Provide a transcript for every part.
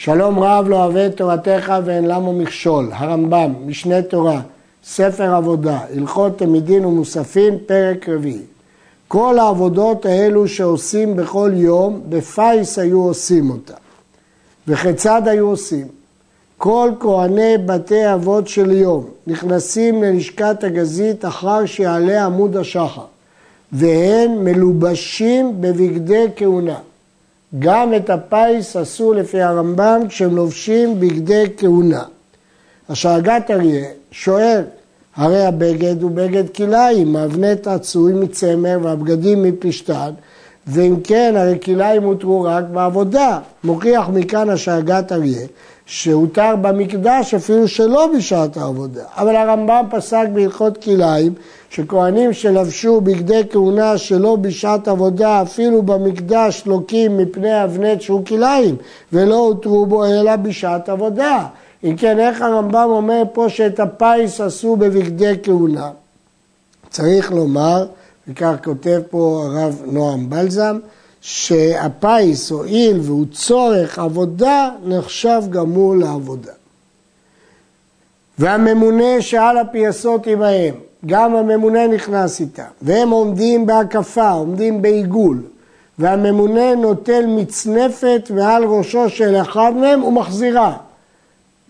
שלום רב לא אוהב את תורתך ואין למו מכשול. הרמב"ם, משנה תורה, ספר עבודה, הלכות תמידין ומוספין, פרק רביעי. כל העבודות האלו שעושים בכל יום, בפיס היו עושים אותה. וכיצד היו עושים? כל כהני בתי אבות של יום נכנסים ללשכת הגזית אחר שיעלה עמוד השחר, והם מלובשים בבגדי כהונה. גם את הפיס עשו לפי הרמב"ם כשהם לובשים בגדי כהונה. השאגת אריה שואל, הרי הבגד הוא בגד כלאיים, מאבנט עשוי מצמר והבגדים מפשתן, ואם כן, הרי כלאיים הותרו רק בעבודה. מוכיח מכאן השאגת אריה, שהותר במקדש אפילו שלא בשעת העבודה. אבל הרמב"ם פסק בהלכות כלאיים, שכהנים שלבשו בגדי כהונה שלא בשעת עבודה, אפילו במקדש לוקים מפני אבנת שהוא כלאיים, ולא הותרו בו אלא בשעת עבודה. אם כן, איך הרמב"ם אומר פה שאת הפיס עשו בבגדי כהונה? צריך לומר, וכך כותב פה הרב נועם בלזם, שהפיס הואיל והוא צורך עבודה, נחשב גם הוא לעבודה. והממונה שעל הפייסות עמהם, גם הממונה נכנס איתם, והם עומדים בהקפה, עומדים בעיגול, והממונה נוטל מצנפת מעל ראשו של אחד מהם ומחזירה.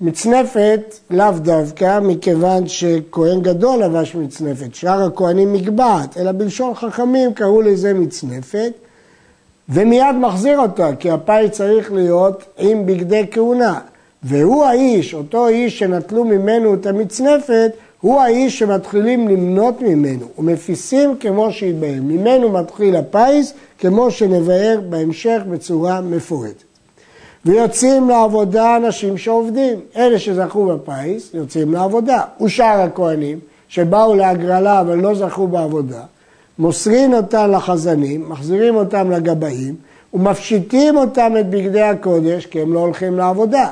מצנפת לאו דווקא מכיוון שכהן גדול לבש מצנפת, שאר הכהנים מגבעת, אלא בלשון חכמים קראו לזה מצנפת, ומיד מחזיר אותה, כי הפאי צריך להיות עם בגדי כהונה. והוא האיש, אותו איש שנטלו ממנו את המצנפת, הוא האיש שמתחילים למנות ממנו, ומפיסים כמו שהתבהר. ממנו מתחיל הפיס, כמו שנבהר בהמשך בצורה מפורטת. ויוצאים לעבודה אנשים שעובדים. אלה שזכו בפיס יוצאים לעבודה. ושאר הכהנים שבאו להגרלה אבל לא זכו בעבודה, מוסרים אותם לחזנים, מחזירים אותם לגבאים ומפשיטים אותם את בגדי הקודש כי הם לא הולכים לעבודה.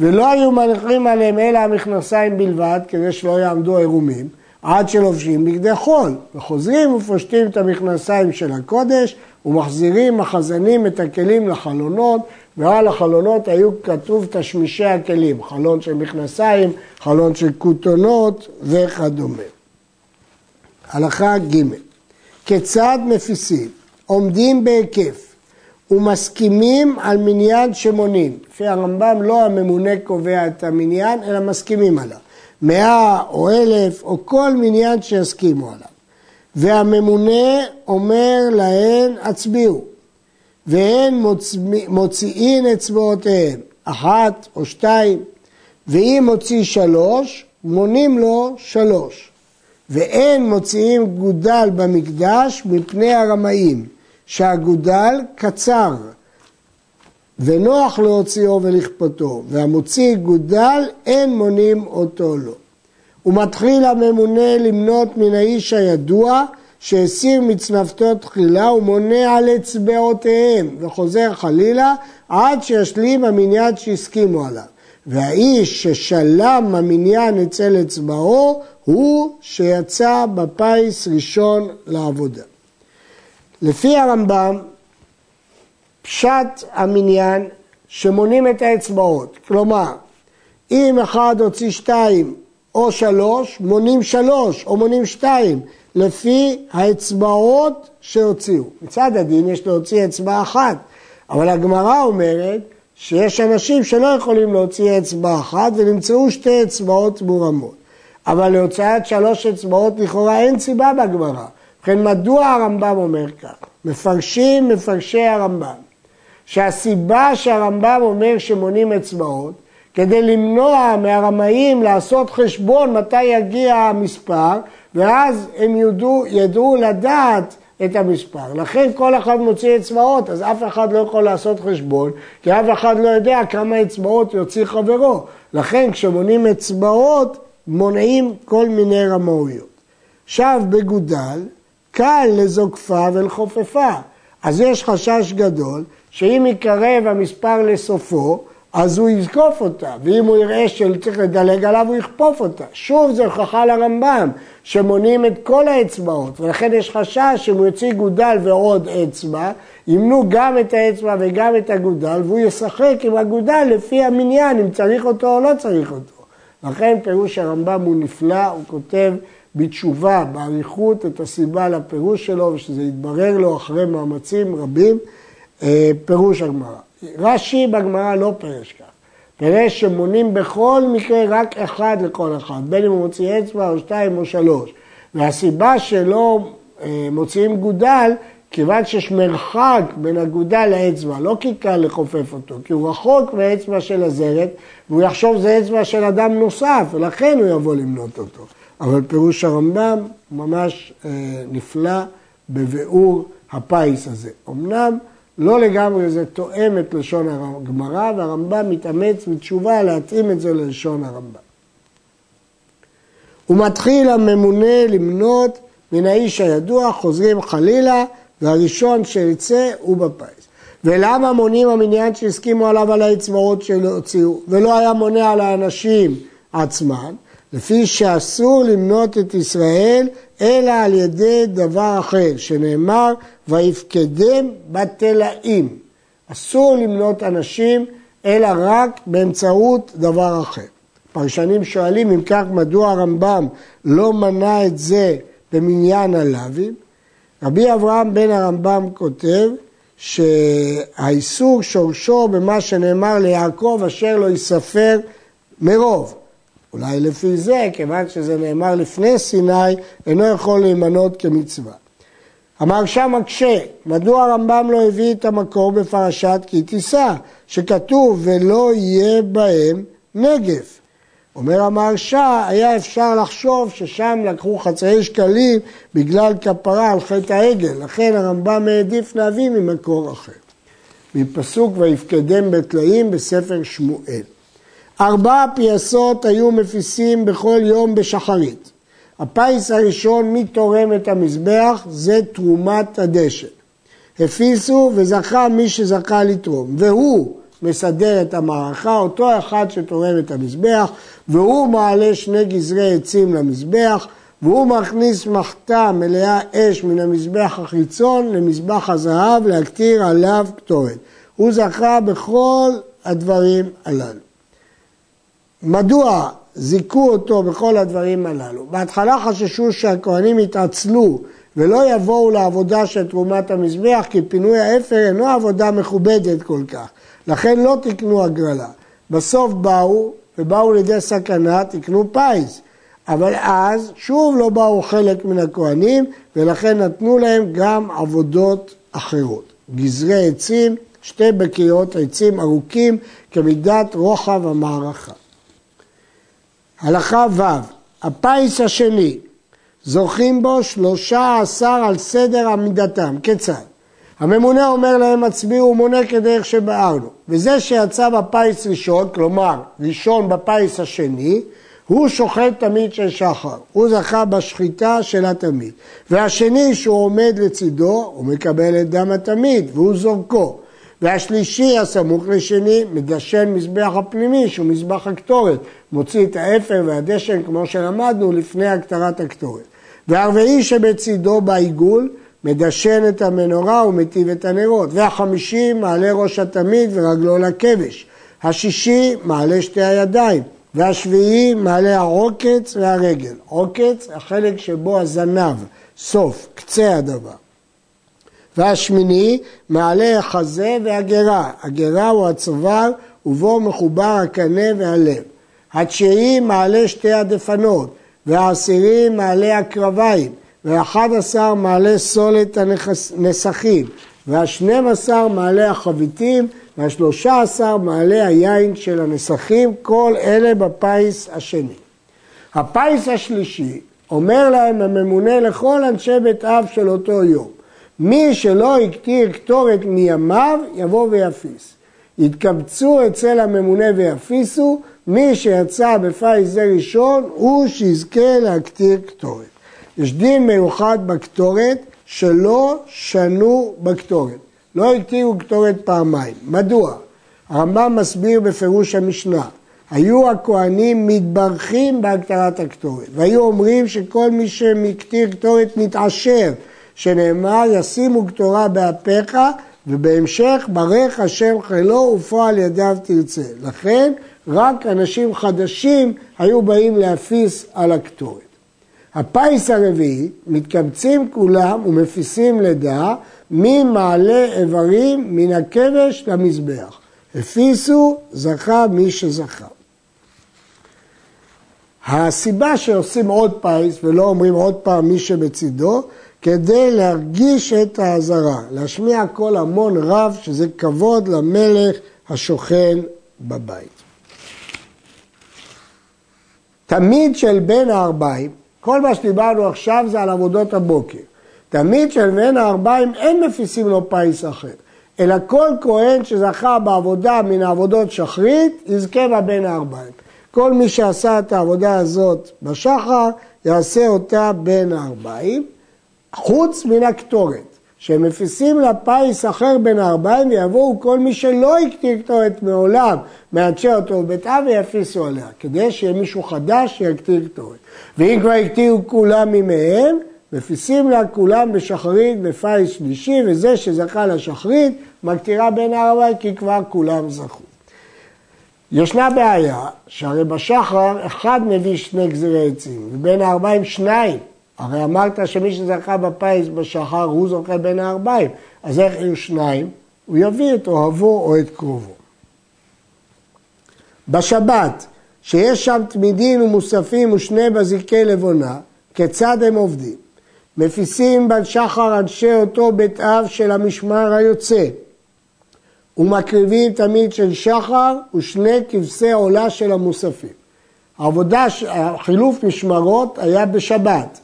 ולא היו מניחים עליהם אלא המכנסיים בלבד כדי שלא יעמדו עירומים עד שלובשים בגדי חול וחוזרים ופושטים את המכנסיים של הקודש ומחזירים החזנים את הכלים לחלונות ועל החלונות היו כתוב תשמישי הכלים, חלון של מכנסיים, חלון של כותונות וכדומה. הלכה ג' כיצד מפיסים? עומדים בהיקף ומסכימים על מניין שמונים. לפי הרמב"ם לא הממונה קובע את המניין, אלא מסכימים עליו. מאה או אלף או כל מניין שיסכימו עליו. והממונה אומר להן הצביעו. והן מוציאין אצבעותיהן, אחת או שתיים, ואם מוציא שלוש, מונים לו שלוש. ואין מוציאים גודל במקדש מפני הרמאים, שהגודל קצר, ונוח להוציאו ולכפותו, והמוציא גודל אין מונים אותו לו. ומתחיל הממונה למנות מן האיש הידוע שהסיר מצנפתו תחילה ומונה על אצבעותיהם וחוזר חלילה עד שישלים המניין שהסכימו עליו. והאיש ששלם המניין אצל אצבעו הוא שיצא בפיס ראשון לעבודה. לפי הרמב"ם, פשט המניין שמונים את האצבעות, כלומר, אם אחד הוציא שתיים או שלוש, מונים שלוש או מונים שתיים, לפי האצבעות שהוציאו. מצד הדין יש להוציא אצבע אחת, אבל הגמרא אומרת שיש אנשים שלא יכולים להוציא אצבע אחת ונמצאו שתי אצבעות מורמות. אבל להוצאת שלוש אצבעות לכאורה אין סיבה בגמרא. ובכן, מדוע הרמב"ם אומר כך? מפרשים מפרשי הרמב"ם, שהסיבה שהרמב"ם אומר שמונים אצבעות, כדי למנוע מהרמאים לעשות חשבון מתי יגיע המספר, ואז הם ידעו, ידעו לדעת את המספר. לכן כל אחד מוציא אצבעות, אז אף אחד לא יכול לעשות חשבון, כי אף אחד לא יודע כמה אצבעות יוציא חברו. לכן כשמונים אצבעות, מונעים כל מיני רמאויות. עכשיו בגודל, קל לזוקפה ולחופפה. אז יש חשש גדול שאם יקרב המספר לסופו, אז הוא יזקוף אותה, ואם הוא יראה שצריך לדלג עליו, הוא יכפוף אותה. שוב, זו הוכחה לרמב"ם, שמונים את כל האצבעות, ולכן יש חשש שאם הוא יוציא גודל ועוד אצבע, ימנו גם את האצבע וגם את הגודל, והוא ישחק עם הגודל לפי המניין, אם צריך אותו או לא צריך אותו. לכן פירוש הרמב"ם הוא נפלא, הוא כותב בתשובה, באריכות, את הסיבה לפירוש שלו, ושזה יתברר לו אחרי מאמצים רבים, אה, פירוש הגמרא. רש"י בגמרא לא פירש כך. פירש שמונים בכל מקרה רק אחד לכל אחד, בין אם הוא מוציא אצבע או שתיים או שלוש. והסיבה שלא אה, מוציאים גודל, כיוון שיש מרחק בין הגודל לאצבע, לא כי קל לכופף אותו, כי הוא רחוק מהאצבע של הזרת, והוא יחשוב שזה אצבע של אדם נוסף, ולכן הוא יבוא למנות אותו. אבל פירוש הרמב"ם ממש אה, נפלא בביאור הפיס הזה. אמנם לא לגמרי זה תואם את לשון הגמרא, והרמב"ם מתאמץ בתשובה להתאים את זה ללשון הרמב"ם. ומתחיל הממונה למנות מן האיש הידוע, חוזרים חלילה, והראשון שיצא הוא בפיס. ולמה מונים המניין שהסכימו עליו על האצבעות שהוציאו, ולא היה מונה על האנשים עצמם? לפי שאסור למנות את ישראל אלא על ידי דבר אחר, שנאמר ויפקדם בתלאים. אסור למנות אנשים אלא רק באמצעות דבר אחר. פרשנים שואלים אם כך מדוע הרמב"ם לא מנה את זה במניין הלאווים. רבי אברהם בן הרמב"ם כותב שהאיסור שורשו במה שנאמר ליעקב אשר לא יספר מרוב. אולי לפי זה, כיוון שזה נאמר לפני סיני, אינו יכול להימנות כמצווה. המהרש"א מקשה, מדוע הרמב"ם לא הביא את המקור בפרשת כי תישא, שכתוב ולא יהיה בהם נגף. אומר המהרש"א, היה אפשר לחשוב ששם לקחו חצאי שקלים בגלל כפרה על חטא העגל, לכן הרמב"ם העדיף להביא ממקור אחר. מפסוק ויפקדם בטלאים בספר שמואל. ארבע פייסות היו מפיסים בכל יום בשחרית. הפיס הראשון, מי תורם את המזבח? זה תרומת הדשא. הפיסו וזכה מי שזכה לתרום, והוא מסדר את המערכה, אותו אחד שתורם את המזבח, והוא מעלה שני גזרי עצים למזבח, והוא מכניס מחתה מלאה אש מן המזבח החיצון למזבח הזהב להקטיר עליו קטורת. הוא זכה בכל הדברים הללו. מדוע זיכו אותו בכל הדברים הללו? בהתחלה חששו שהכהנים יתעצלו ולא יבואו לעבודה של תרומת המזבח כי פינוי האפר אינו עבודה מכובדת כל כך, לכן לא תקנו הגרלה. בסוף באו ובאו לידי סכנה, תקנו פיס. אבל אז שוב לא באו חלק מן הכהנים ולכן נתנו להם גם עבודות אחרות. גזרי עצים, שתי בקיות עצים ארוכים כמידת רוחב המערכה. הלכה ו', הפיס השני, זוכים בו שלושה עשר על סדר עמידתם. כיצד? הממונה אומר להם הצביעו מונה כדרך שבארנו. וזה שיצא בפיס ראשון, כלומר ראשון בפיס השני, הוא שוחט תמיד של שחר, הוא זכה בשחיטה של התמיד. והשני שהוא עומד לצידו, הוא מקבל את דם התמיד והוא זורקו. והשלישי הסמוך לשני מדשן מזבח הפנימי שהוא מזבח הקטורת, מוציא את האפר והדשן כמו שלמדנו לפני הקטרת הקטורת. והרביעי שבצידו בעיגול מדשן את המנורה ומטיב את הנרות. והחמישי מעלה ראש התמיד ורגלו לכבש. השישי מעלה שתי הידיים. והשביעי מעלה העוקץ והרגל. עוקץ, החלק שבו הזנב, סוף, קצה הדבר. והשמיני מעלה החזה והגרה. הגרה הוא הצוואר ובו מחובר הקנה והלב. התשיעי מעלה שתי הדפנות, והעשירי מעלה הקרביים, והאחד עשר מעלה סולת הנסכים, והשנים עשר מעלה החביתים, והשלושה עשר מעלה היין של הנסכים, כל אלה בפיס השני. הפיס השלישי אומר להם הממונה לכל אנשי בית אב של אותו יום, מי שלא הקטיר קטורת מימיו, יבוא ויפיס. יתקבצו אצל הממונה ויפיסו, מי שיצא בפיס זה ראשון, הוא שיזכה להקטיר קטורת. יש דין מיוחד בקטורת שלא שנו בקטורת. לא הקטירו קטורת פעמיים. מדוע? הרמב"ם מסביר בפירוש המשנה, היו הכהנים מתברכים בהגתרת הקטורת, והיו אומרים שכל מי שמקטיר קטורת מתעשר, שנאמר ישימו קטורה באפיך ובהמשך ברך השם חילו ופועל ידיו תרצה. לכן רק אנשים חדשים היו באים להפיס על הקטורת. הפיס הרביעי, מתקבצים כולם ומפיסים לידה ממעלה איברים מן הכבש למזבח. הפיסו, זכה מי שזכה. הסיבה שעושים עוד פיס ולא אומרים עוד פעם מי שבצידו, כדי להרגיש את האזהרה, להשמיע קול המון רב, שזה כבוד למלך השוכן בבית. תמיד של בין הארבעים, כל מה שדיברנו עכשיו זה על עבודות הבוקר. תמיד של בין הארבעים אין מפיסים לו פיס אחר, אלא כל כהן שזכה בעבודה מן העבודות שחרית, יזכה בה בין הארבעים. כל מי שעשה את העבודה הזאת בשחר, יעשה אותה בין הארבעים. חוץ מן הקטורת, שהם מפיסים לה פיס אחר בין הארבעים ויבואו כל מי שלא הקטיר קטורת מעולם מאנשי אותו בבית אב ויפיסו עליה, כדי שיהיה מישהו חדש שיקטיר קטורת. ואם כבר הקטירו כולם ממהם, מפיסים לה כולם בשחרית בפיס שלישי, וזה שזכה לשחרית מקטירה בין הארבעים כי כבר כולם זכו. ישנה בעיה, שהרי בשחר אחד מביא שני גזירי עצים, ובין הארבעים שניים. הרי אמרת שמי שזכה בפיס בשחר הוא זוכה בין הארבעים, אז איך יהיו שניים? הוא יביא את אוהבו או את קרובו. בשבת, שיש שם תמידים ומוספים ושני בזיקי לבונה, כיצד הם עובדים? מפיסים בשחר אנשי אותו בית אב של המשמר היוצא, ומקריבים תמיד של שחר ושני כבשי עולה של המוספים. העבודה, החילוף משמרות היה בשבת.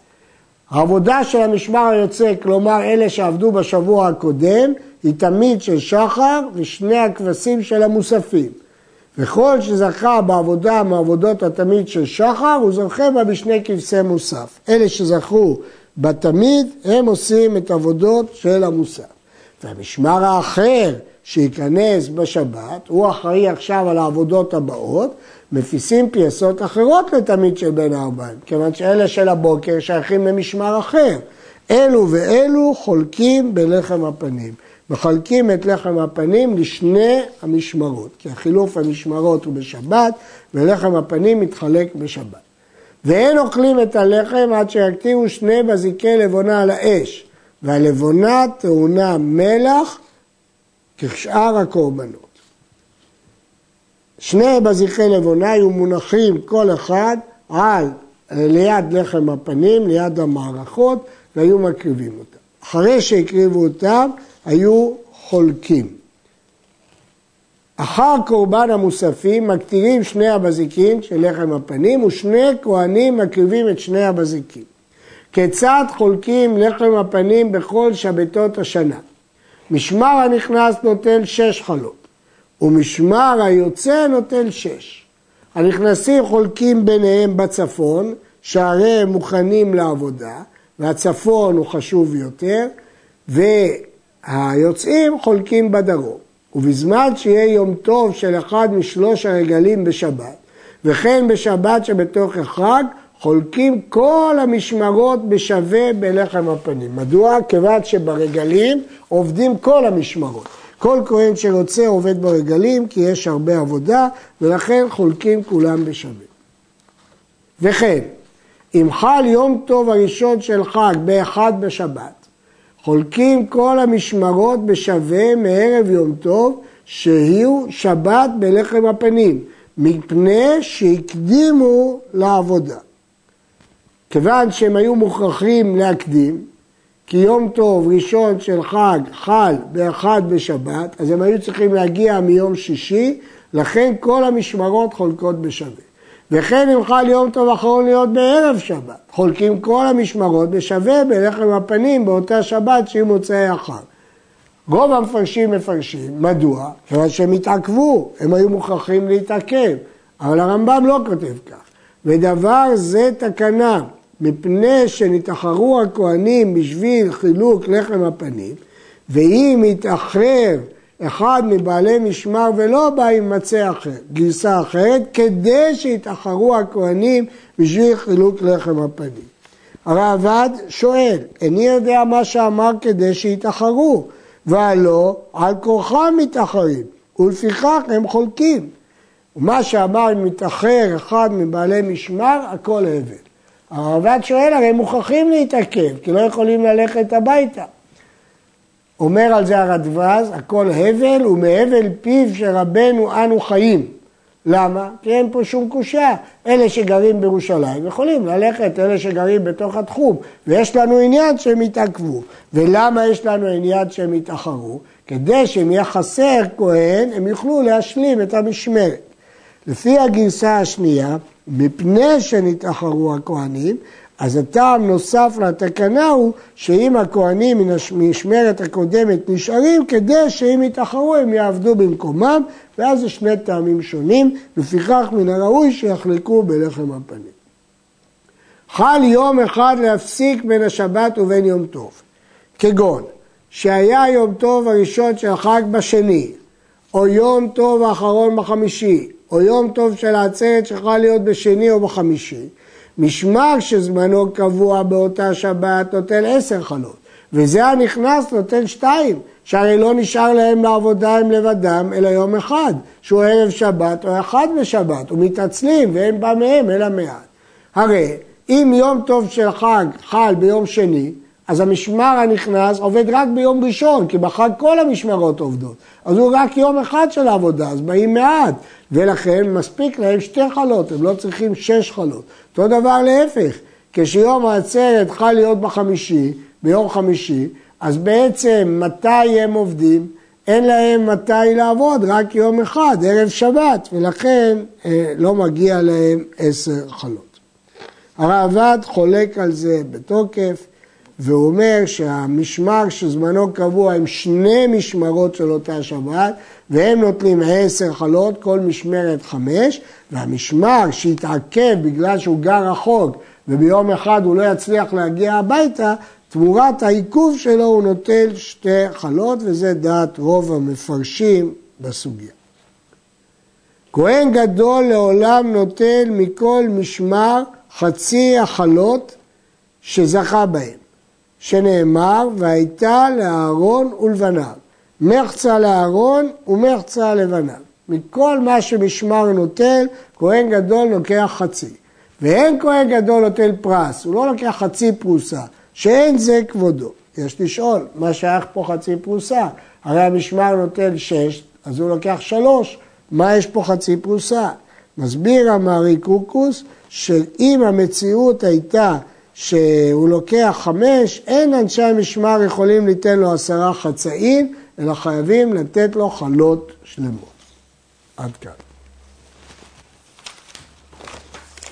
העבודה של המשמר היוצא, כלומר אלה שעבדו בשבוע הקודם, היא תמיד של שחר ושני הכבשים של המוספים. וכל שזכה בעבודה מעבודות התמיד של שחר, הוא זוכה בה בשני כבשי מוסף. אלה שזכו בתמיד, הם עושים את עבודות של המוסף. והמשמר האחר שייכנס בשבת, הוא אחראי עכשיו על העבודות הבאות, מפיסים פייסות אחרות לתמיד של בין הארבעים, כיוון שאלה של הבוקר שייכים למשמר אחר. אלו ואלו חולקים בלחם הפנים. מחלקים את לחם הפנים לשני המשמרות, כי החילוף המשמרות הוא בשבת, ולחם הפנים מתחלק בשבת. ואין אוכלים את הלחם עד שיקטירו שני בזיקי לבונה על האש, והלבונה טעונה מלח כשאר הקורבנות. שני בזיקי לבונה היו מונחים כל אחד על, ליד לחם הפנים, ליד המערכות, והיו מקריבים אותם. אחרי שהקריבו אותם, היו חולקים. אחר קורבן המוספים מקטירים שני הבזיקים של לחם הפנים ושני כהנים מקריבים את שני הבזיקים. כיצד חולקים לחם הפנים בכל שבתות השנה? משמר הנכנס נוטל שש חלות. ומשמר היוצא נוטל שש. הנכנסים חולקים ביניהם בצפון, שהרי מוכנים לעבודה, והצפון הוא חשוב יותר, והיוצאים חולקים בדרום. ובזמן שיהיה יום טוב של אחד משלוש הרגלים בשבת, וכן בשבת שבתוך החג, חולקים כל המשמרות בשווה בלחם הפנים. מדוע? כיוון שברגלים עובדים כל המשמרות. כל כהן שרוצה עובד ברגלים כי יש הרבה עבודה ולכן חולקים כולם בשווה. וכן, אם חל יום טוב הראשון של חג באחד בשבת, חולקים כל המשמרות בשווה מערב יום טוב שיהיו שבת בלחם הפנים, מפני שהקדימו לעבודה. כיוון שהם היו מוכרחים להקדים, כי יום טוב ראשון של חג חל באחד בשבת, אז הם היו צריכים להגיע מיום שישי, לכן כל המשמרות חולקות בשווה. וכן אם חל יום טוב אחרון להיות בערב שבת, חולקים כל המשמרות בשווה בלחם הפנים באותה שבת שהיא מוצאי החג. רוב המפרשים מפרשים, מדוע? כיוון שהם התעכבו, הם היו מוכרחים להתעכב, אבל הרמב"ם לא כותב כך. ודבר זה תקנה, מפני שנתאחרו הכהנים בשביל חילוק לחם הפנים, ואם יתאחר אחד מבעלי משמר ולא בא עם מצה אחר, גרסה אחרת, כדי שיתאחרו הכהנים בשביל חילוק לחם הפנים. הרעב"ד שואל, איני יודע מה שאמר כדי שיתאחרו, והלא על כורחם מתאחרים, ולפיכך הם חולקים. ומה שאמר אם מתאחר אחד מבעלי משמר, הכל הבל. הרעב"ד שואל, הרי מוכרחים להתעכב, כי לא יכולים ללכת הביתה. אומר על זה הרדווז, הכל הבל ומהבל פיו של רבנו אנו חיים. למה? כי אין פה שום קושייה. אלה שגרים בירושלים יכולים ללכת, אלה שגרים בתוך התחום, ויש לנו עניין שהם יתעכבו. ולמה יש לנו עניין שהם יתאחרו? כדי שאם יהיה חסר כהן, הם יוכלו להשלים את המשמרת. לפי הגרסה השנייה, מפני שנתאחרו הכהנים, אז הטעם נוסף לתקנה הוא שאם הכהנים מן המשמרת הקודמת נשארים, כדי שאם יתאחרו הם יעבדו במקומם, ואז זה שני טעמים שונים, לפיכך מן הראוי שיחלקו בלחם הפנים. חל יום אחד להפסיק בין השבת ובין יום טוב, כגון שהיה יום טוב הראשון של החג בשני, או יום טוב האחרון בחמישי, או יום טוב של העצרת שיכול להיות בשני או בחמישי, משמר שזמנו קבוע באותה שבת נותן עשר חלות, וזה הנכנס נותן שתיים, שהרי לא נשאר להם לעבודה עם לבדם אלא יום אחד, שהוא ערב שבת או אחד בשבת, ומתעצלים ואין בא מהם אלא מעט. הרי אם יום טוב של חג חל ביום שני, אז המשמר הנכנס עובד רק ביום ראשון, כי בחג כל המשמרות עובדות. אז הוא רק יום אחד של העבודה, אז באים מעט, ולכן מספיק להם שתי חלות, הם לא צריכים שש חלות. אותו דבר להפך, כשיום העצרת חל להיות בחמישי, ביום חמישי, אז בעצם מתי הם עובדים? אין להם מתי לעבוד, רק יום אחד, ערב שבת, ולכן אה, לא מגיע להם עשר חלות. הרעב"ד חולק על זה בתוקף. והוא אומר שהמשמר שזמנו קבוע הם שני משמרות של אותה שבת, והם נותנים עשר חלות, כל משמרת חמש, והמשמר שהתעכב בגלל שהוא גר רחוק וביום אחד הוא לא יצליח להגיע הביתה, תמורת העיכוב שלו הוא נוטל שתי חלות, וזה דעת רוב המפרשים בסוגיה. כהן גדול לעולם נוטל מכל משמר חצי החלות שזכה בהם. שנאמר, והייתה לאהרון ולבניו. מחצה לאהרון ומחצה לבניו. מכל מה שמשמר נוטל, כהן גדול לוקח חצי. ואין כהן גדול נוטל פרס, הוא לא לוקח חצי פרוסה, שאין זה כבודו. יש לשאול, מה שייך פה חצי פרוסה? הרי המשמר נוטל שש, אז הוא לוקח שלוש, מה יש פה חצי פרוסה? מסביר המארי קוקוס, שאם המציאות הייתה שהוא לוקח חמש, אין אנשי המשמר יכולים ליתן לו עשרה חצאים, אלא חייבים לתת לו חלות שלמות. עד כאן.